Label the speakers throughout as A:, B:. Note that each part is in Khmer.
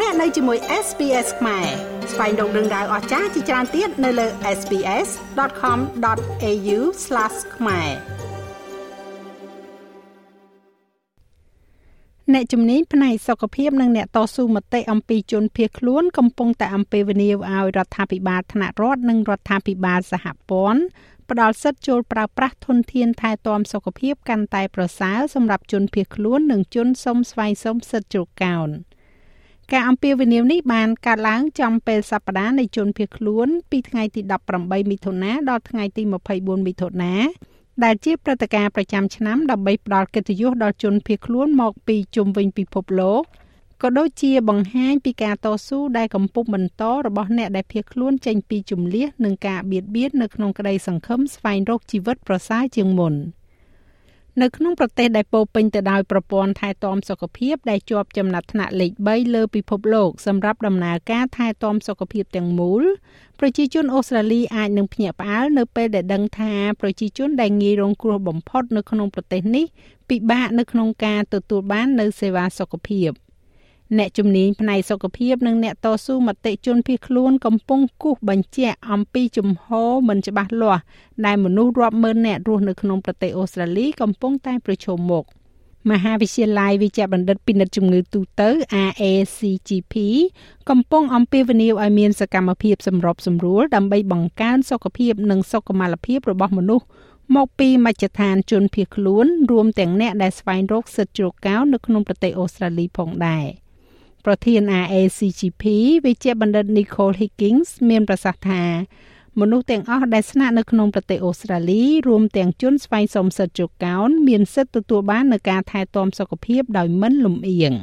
A: លោកអ្នកនៅជាមួយ SPS ខ្មែរស្វែងរកដឹងដៅអស្ចារ្យជាច្រើនទៀតនៅលើ SPS.com.au/ ខ្មែរអ្នកជំនាញផ្នែកសុខភាពនិងអ្នកតស៊ូមតិអំពីជនភៀសខ្លួនកំពុងតែអំពាវនាវឲ្យរដ្ឋាភិបាលថ្នាក់រដ្ឋនិងរដ្ឋាភិបាលសហព័ន្ធផ្ដល់សិទ្ធិចូលប្រើប្រាស់ធនធានថែទាំសុខភាពកាន់តែប្រសើរសម្រាប់ជនភៀសខ្លួននិងជនសុំស្វែងសុំសិទ្ធិជ្រកកោន។ ការអំពាវនាវនេះបានកើតឡើងចំពេលសប្តាហ៍នៃជនភៀសខ្លួនពីថ្ងៃទី18មិថុនាដល់ថ្ងៃទី24មិថុនាដែលជាព្រឹត្តិការណ៍ប្រចាំឆ្នាំដើម្បីផ្ដល់កិត្តិយសដល់ជនភៀសខ្លួនមកពីជុំវិញពិភពលោកក៏ដូចជាបង្ហាញពីការតស៊ូដែលកំពុងបន្តរបស់អ្នកដែលភៀសខ្លួនចេញពីជំនះនិងការបៀតបៀននៅក្នុងក្តីសង្ឃឹមស្វែងរកជីវិតប្រសើរជាងមុន។ នៅក្នុងប្រទេសដែលពោពេញទៅដោយប្រព័ន្ធថែទាំសុខភាពដែលជាប់ចំណាត់ថ្នាក់លេខ3លើពិភពលោកសម្រាប់ដំណើរការថែទាំសុខភាពទាំងមូលប្រជាជនអូស្ត្រាលីអាចនឹងភ្ញាក់ផ្អើលនៅពេលដែលដឹងថាប្រជាជនដែលងាយរងគ្រោះបំផុតនៅក្នុងប្រទេសនេះពិបាកនៅក្នុងការទទួលបាននូវសេវាសុខភាព។ អ្នកជំនាញផ្នែកសុខភាពនិងអ្នកតស៊ូមតិជនភៀសខ្លួនកំពុងគូសបញ្ជាក់អំពីជំហរមិនច្បាស់លាស់ដែលមនុស្សរាប់ម៉ឺននាក់រស់នៅក្នុងប្រទេសអូស្ត្រាលីកំពុងតែប្រឈមមុខមហាវិទ្យាល័យវិជ្ជបណ្ឌិតពិនិត្យជំងឺទូទៅ RACGP កំពុងអំពាវនាវឲ្យមានសកម្មភាពសម្របសម្រួលដើម្បីបង្កើនសុខភាពនិងសុខុមាលភាពរបស់មនុស្សមកពីមជ្ឈដ្ឋានជនភៀសខ្លួនរួមទាំងអ្នកដែលស្វែងរកសិទ្ធិជ្រកកោននៅក្នុងប្រទេសអូស្ត្រាលីផងដែរ។ ប្រធាន RACGP វិជ្ជបណ្ឌិត Nicole Higgins មានប្រសាសន៍ថាមនុស្សទាំងអស់ដែលស្នាក់នៅក្នុងប្រទេសអូស្ត្រាលីរួមទាំងជនស្វែងសុំសិទ្ធិជកោនមានសិទ្ធិទទួលបាននូវការថែទាំសុខភាពដោយមិនលំអៀង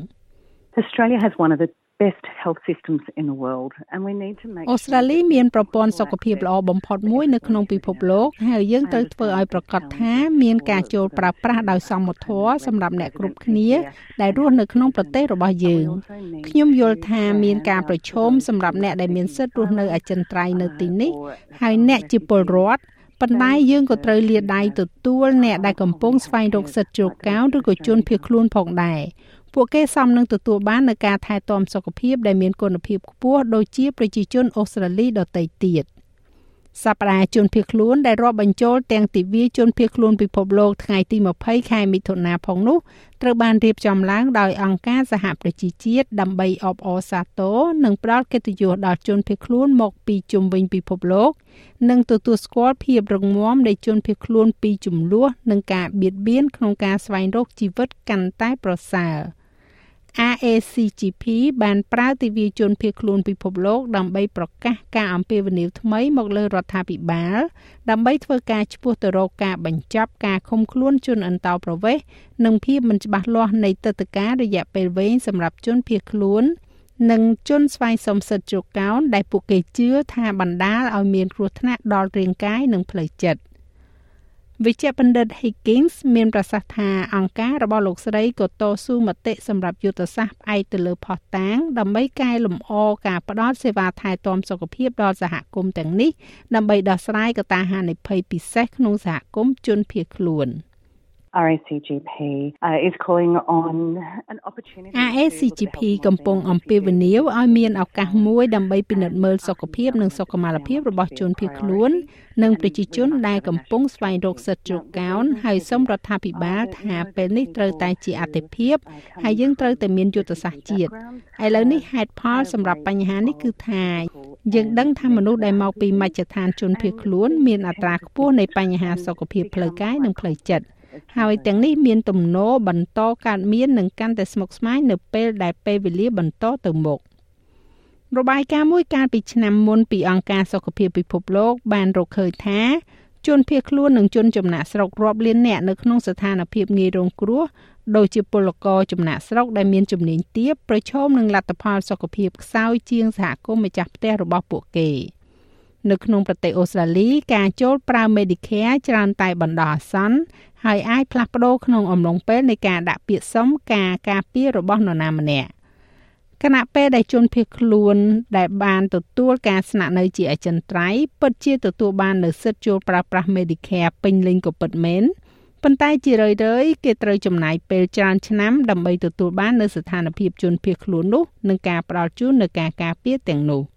B: Australia has one of the best health systems in the world and we need to make
A: អូស្ត្រាលីមានប្រព័ន្ធសុខភាពល្អបំផុតមួយនៅក្នុងពិភពលោកហើយយើងត្រូវធ្វើឲ្យប្រកាសថាមានការចូលប្រើប្រាស់ដោយសមធម៌សម្រាប់អ្នកគ្រប់គ្នា ដែលរស់នៅក្នុងប្រទេសរបស់យើងខ្ញុំយល់ថាមានការប្រឈមសម្រាប់អ្នកដែលមានសិទ្ធិរស់នៅអចិន្ត្រៃយ៍នៅទីនេះហើយអ្នកជាពលរដ្ឋប៉ុន្តែយើងក៏ត្រូវលាដៃទទួលអ្នកដែលកំពុងស្វែងរកសិទ្ធិជ្រកកោនឬក៏ជនភៀសខ្លួនផងដែរ ពួកគេសមនឹងទទួលបាននូវការថែទាំសុខភាពដែលមានគុណភាពខ្ពស់ដូចជាប្រជាជនអូស្ត្រាលីដទៃទៀតសប្តាហ៍ជនភៀសខ្លួនដែលរាប់បញ្ចូលទាំងទិវាជនភៀសខ្លួនពិភពលោកថ្ងៃទី20ខែមិថុនាផងនោះត្រូវបានរៀបចំឡើងដោយអង្គការសហប្រជាជាតិដើម្បីអបអរសាទរនិងផ្ដល់កិត្តិយសដល់ជនភៀសខ្លួនមកពីជុំវិញពិភពលោក និងទទួលស្គាល់ភាពរឹងមាំនៃជនភៀសខ្លួនពីចំនួននិងការបៀតបៀនក្នុងការស្វែងរកជីវិតកាន់តែប្រសើរ។ RACGP បានប្រើទិវាជនភៀសខ្លួនពិភពលោកដើម្បីប្រកាសការអំពាវនាវថ្មីមកលើរដ្ឋាភិបាល ដើម្បីធ្វើការឈ្មោះទៅរកការបញ្ចប់ការឃុំខ្លួនជនអន្តោប្រវេសន៍និងភាពមិនច្បាស់លាស់នៃទឹកតការរយៈពេលវែងសម្រាប់ជនភៀសខ្លួននិងជនស្វ័យសំសិទ្ធជកោនដែលពួកគេជឿថាបណ្ដាលឲ្យមានគ្រោះថ្នាក់ដល់រាងកាយនិងផ្លូវចិត្ត វិជ្ជបណ្ឌិត Higgins មានប្រសាសន៍ថាអង្គការរបស់លោកស្រីក៏តស៊ូមតិសម្រាប់យុទ្ធសាស្ត្រផ្អែកទៅលើផុសតាងដើម្បីកែលម្អការផ្តល់សេវាថែទាំសុខភាពដល់សហគមន៍ទាំងនេះដើម្បីដោះស្រាយកត្តាហានិភ័យពិសេសក្នុងសហគមន៍ជនភៀសខ្លួន។
B: RACGP uh, is calling on an opportunity
A: RACGP កំពុងអំពាវនាវឲ្យមានឱកាសមួយដើម្បីពិនិត្យមើលសុខភាពនិងសុខុមាលភាពរបស់ជនភៀសខ្លួន និងប្រជាជនដែលកំពុងស្វែងរកសិទ្ធិជ្រកកោនហើយសូមរដ្ឋាភិបាលថាពេលនេះត្រូវតែជាអតិភិបហើយយើងត្រូវតែមានយុទ្ធសាស្ត្រជាតិឥឡូវនេះហេតុផលសម្រាប់បញ្ហានេះគឺថាយើងដឹងថាមនុស្សដែលមកពីមជ្ឈដ្ឋានជនភៀសខ្លួនមានអត្រាខ្ពស់នៃបញ្ហាសុខភាពផ្លូវកាយនិងផ្លូវចិត្ត។ ហើយទាំងនេះមានទំនោរបន្តកើតមាននិងកាន់តែស្មុគស្មាញនៅពេលដែលពេលវេលាបន្តទៅមុខរបាយការណ៍មួយកាលពីឆ្នាំមុនពីអង្គការសុខភាពពិភពលោកបានរកឃើញថាជនភៀសខ្លួននិងជនចំណាក់ស្រុករាប់លានអ្នកនៅក្នុងស្ថានភាពងាយរងគ្រោះដូចជាពលករចំណាក់ស្រុកដែលមានជំនាញទាបប្រឈមនឹងលទ្ធផលសុខភាពខ្សោយជាងសហគមន៍ម្ចាស់ផ្ទះរបស់ពួកគេ នៅក្នុងប្រទេសអូស្ត្រាលីការចូលប្រើ Medicare ច្រើនតែបណ្ដោះអាសន្នហើយអាចផ្លាស់ប្ដូរក្នុងអំឡុងពេលនៃការដាក់ពាក្យសុំការការពាររបស់នរណាម្នាក់គណៈពេលដែលជនភៀសខ្លួនដែលបានទទួលការស្នាក់នៅជាអចិន្ត្រៃយ៍ពិតជាទទួលបាននូវសិទ្ធិចូលប្រើប្រាស់ Medicare ពេញលេញក៏ពិតមែនប៉ុន្តែជារឿយៗគេត្រូវចំណាយពេលច្រើនឆ្នាំដើម្បីទទួលបាននូវស្ថានភាពជនភៀសខ្លួននោះនិងការផ្ដល់ជូននូវការការពារទាំងនោះ។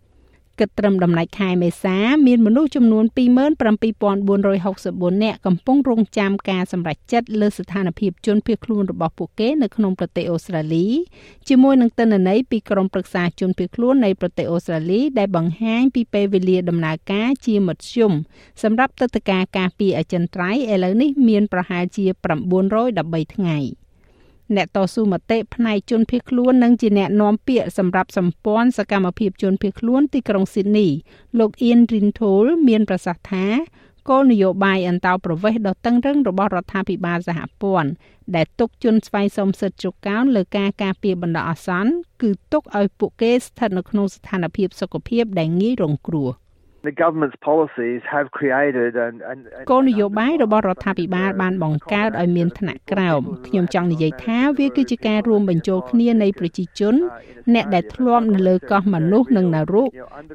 A: គិតត្រឹមដំណាច់ខែមេសា មានមនុស្សចំនួន27464នាក់កំពុងរងចាំការសម្រេចចិត្តលើស្ថានភាពជនភៀសខ្លួនរបស់ពួកគេនៅក្នុងប្រទេសអូស្ត្រាលីជាមួយនឹងទិន្នន័យពីក្រមប្រឹក្សាជនភៀសខ្លួននៃប្រទេសអូស្ត្រាលីដែលបង្ហាញពីពេលវេលាដំណើរការជាមធ្យមសម្រាប់ទឹកតការការពារអចិន្ត្រៃយ៍ឥឡូវនេះមានប្រហែលជា913ថ្ងៃ។ អ្នកតស៊ូមតិផ្នែកជនភៀសខ្លួននិងជាអ្នកនាំពាក្យសម្រាប់សម្ព័ន្ធសកម្មភាពជនភៀសខ្លួនទីក្រុងស៊ីដនី លោកអ៊ៀនរីនថូលមានប្រសាសន៍ថាគោលនយោបាយអន្តោប្រវេសន៍ដ៏តឹងរឹងរបស់រដ្ឋាភិបាលសហព័ន្ធដែលទុកជនស្វ័យសមសិទ្ធិជកោនលើការការពារបណ្ដោះអាសន្នគឺទុកឲ្យពួកគេស្ថិតនៅក្នុងស្ថានភាពសុខភាពដែលងាយរងគ្រោះ។
C: The government's policies have created and
A: គោលនយោបាយរបស់រដ្ឋាភិបាលបានបង្កើតឲ្យមានថ្នាក់ក្រោមខ្ញុំចង់និយាយថាវាគឺជាការរួមបញ្ចូលគ្នានៃប្រជាជន អ្នកដែលធ្លាប់នៅលើកោះមនុស្សនិងនរុ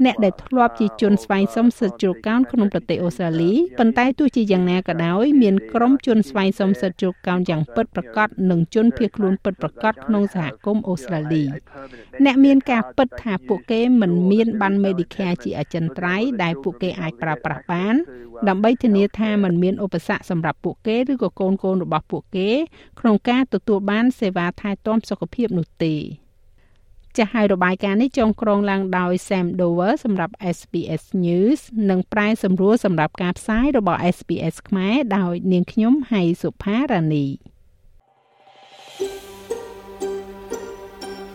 A: អ្នកដែលធ្លាប់ជាជនស្វ័យសមសិទ្ធិជ្រកោនក្នុងប្រទេសអូស្ត្រាលីប៉ុន្តែទោះជាយ៉ាងណាក៏ដោយមានក្រុមជនស្វ័យសមសិទ្ធិជ្រកោនយ៉ាងពិតប្រាកដនិងជនភៀសខ្លួនពិតប្រាកដក្នុងសហគមន៍អូស្ត្រាលីអ្នកមានការពិតថាពួកគេមិនមានបាន Medicare ជាអចិន្ត្រៃយ៍ដែលពួកគេអាចប្រើប្រាស់បាន ដើម្បីធានាថាมันមានឧបសគ្គសម្រាប់ពួកគេឬក៏កូនកូនរបស់ពួកគេ ក្នុងការទទួលបានសេវាថែទាំសុខភាពនោះទេចាស់ហើយរបាយការណ៍នេះចងក្រងឡើងដោយ Sam Dover សម្រាប់ SBS News និងប្រែសម្រួលសម្រាប់ការផ្សាយរបស់ SBS ខ្មែរដោយនាងខ្ញុំហៃសុផារ៉ានី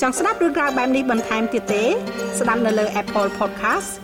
A: ចង់ស្ដាប់រឿងរ៉ាវបែបនេះបន្ថែមទៀតទេ ស្ដាប់នៅលើ Apple Podcast